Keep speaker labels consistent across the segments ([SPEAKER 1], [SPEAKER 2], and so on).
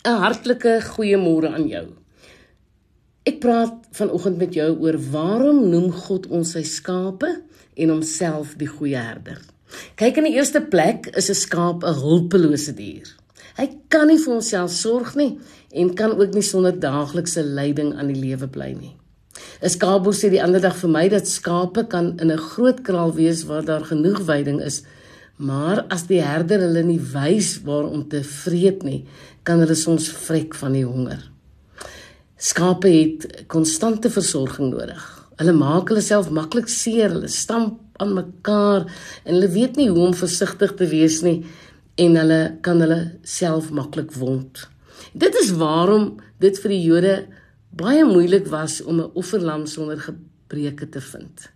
[SPEAKER 1] 'n Hartlike goeiemôre aan jou. Ek praat vanoggend met jou oor waarom noem God ons sy skape en homself die goeie herder. Kyk in die eerste plek is 'n skaap 'n hulpelose dier. Hy kan nie vir homself sorg nie en kan ook nie sonder daaglikse leiding aan die lewe bly nie. 'n Skaapboer sê die ander dag vir my dat skape kan in 'n groot kraal wees waar daar genoeg veiding is, maar as die herder hulle nie wys waar om te vreet nie, kan hulle soms vrek van die honger. Skape het konstante versorging nodig. Hulle maak hulle self maklik seer, hulle stamp aan mekaar en hulle weet nie hoe om versigtig te wees nie en hulle kan hulle self maklik wond. Dit is waarom dit vir die Jode baie moeilik was om 'n offerlam sonder gebreke te vind.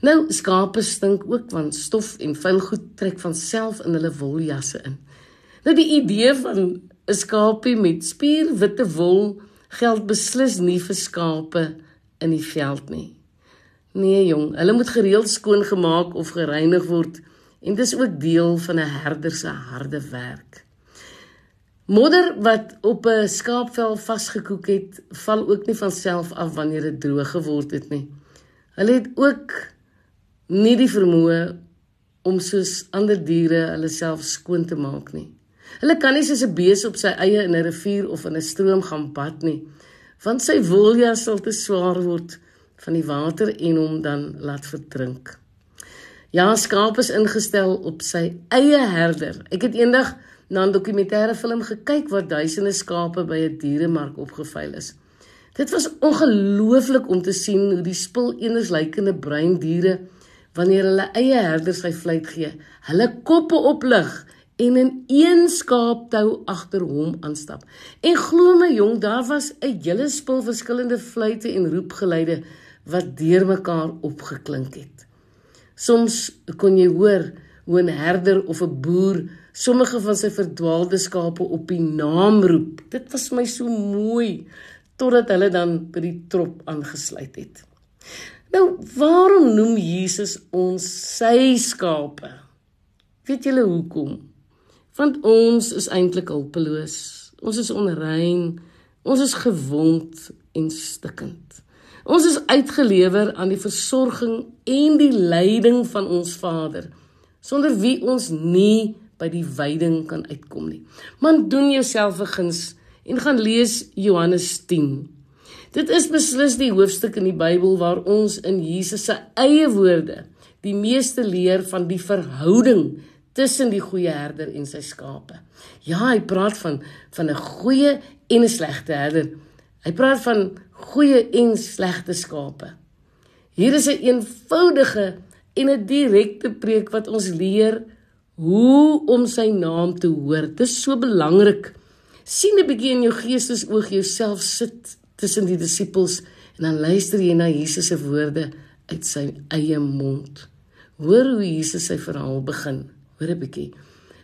[SPEAKER 1] Nou skape stink ook want stof en vuil goed trek van self in hulle woljasse in. Nou die idee van 'n skaapie met spierwitte wol geld beslis nie vir skape in die veld nie. Nee jong, hulle moet gereeld skoon gemaak of gereinig word en dis ook deel van 'n herder se harde werk. Modder wat op 'n skaapvel vasgekoek het, val ook nie van self af wanneer dit droog geword het nie. Hulle het ook nie die vermoë om soos ander diere hulle self skoon te maak nie. Hulle kan nie soos 'n bees op sy eie in 'n rivier of in 'n stroom gaan bad nie, want sy woljas sal te swaar word van die water en hom dan laat verdrink. Ja, skaap is ingestel op sy eie herder. Ek het eendag na 'n dokumentêre film gekyk waar duisende skape by 'n dieremark opgeveil is. Dit was ongelooflik om te sien hoe die spul eenderslykende bruin diere wanneer hulle eie herders sy vleit gee, hulle koppe oplig en in een skaaptou agter hom aanstap. En glo my jong, daar was 'n hele spul verskillende fluitte en roepgeluide wat deurmekaar opgeklink het. Soms kon jy hoor hoe 'n herder of 'n boer sommige van sy verdwaalde skape op die naam roep. Dit was my so mooi totdat hulle dan by die trop aangesluit het. Nou, waarom noem Jesus ons sy skape? Weet julle hoekom? want ons is eintlik hulpeloos. Ons is onrein. Ons is gewond en stikkend. Ons is uitgelewer aan die versorging en die leiding van ons Vader, sonder wie ons nie by die veiding kan uitkom nie. Man doen jouself 'n guns en gaan lees Johannes 10. Dit is beslis die hoofstuk in die Bybel waar ons in Jesus se eie woorde die meeste leer van die verhouding tussen die goeie herder en sy skape. Ja, hy praat van van 'n goeie en 'n slegte herder. Hy praat van goeie en slegte skape. Hier is 'n een eenvoudige en 'n direkte preek wat ons leer hoe om sy naam te hoor. Dit is so belangrik. sien 'n bietjie in jou geestesoog jouself sit tussen die disippels en dan luister jy na Jesus se woorde uit sy eie mond. Hoor hoe Jesus sy verhaal begin. Hoor 'n bietjie.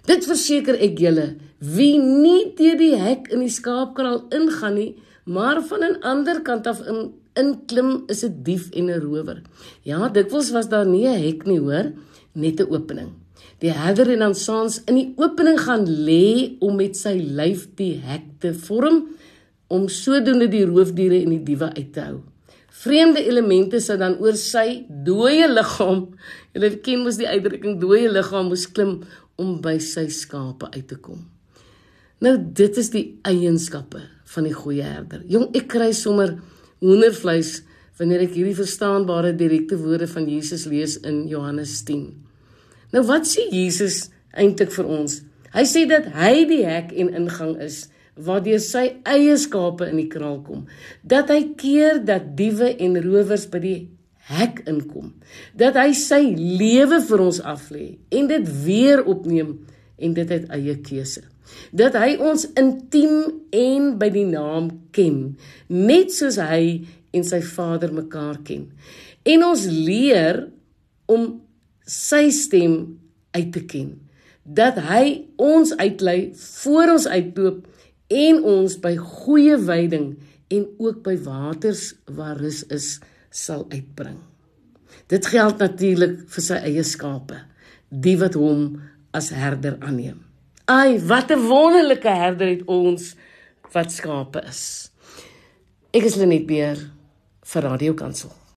[SPEAKER 1] Dit verseker ek julle, wie nie deur die hek in die skaapkraal ingaan nie, maar van 'n ander kant af in inklim is 'n dief en 'n rower. Ja, dikwels was daar nie 'n hek nie, hoor, net 'n opening. Die herder en dan saans in die opening gaan lê om met sy lyf die hek te vorm om sodoende die roofdiere en die diewe uit te hou. Vreemde elemente sou dan oor sy dooie liggaam, julle ken mos die uitdrukking dooie liggaam moes klim om by sy skape uit te kom. Nou dit is die eienskappe van die goeie herder. Jong, ek kry sommer hoendervleis wanneer ek hierdie verstaanbare direkte woorde van Jesus lees in Johannes 10. Nou wat sê Jesus eintlik vir ons? Hy sê dat hy die hek en ingang is waardeur sy eie skape in die kraal kom. Dat hy keer dat diewe en rowers by die hek inkom. Dat hy sy lewe vir ons aflê en dit weer opneem en dit uit eie keuse. Dat hy ons intiem en by die naam ken net soos hy en sy Vader mekaar ken. En ons leer om sy stem uit te ken. Dat hy ons uitlei voor ons uitloop en ons by goeie veiding en ook by waters waar rus is sal uitbring. Dit geld natuurlik vir sy eie skape, die wat hom as herder aanneem. Ai, wat 'n wonderlike herder het ons wat skape is. Ek is Lenet Beer vir Radio Kansel.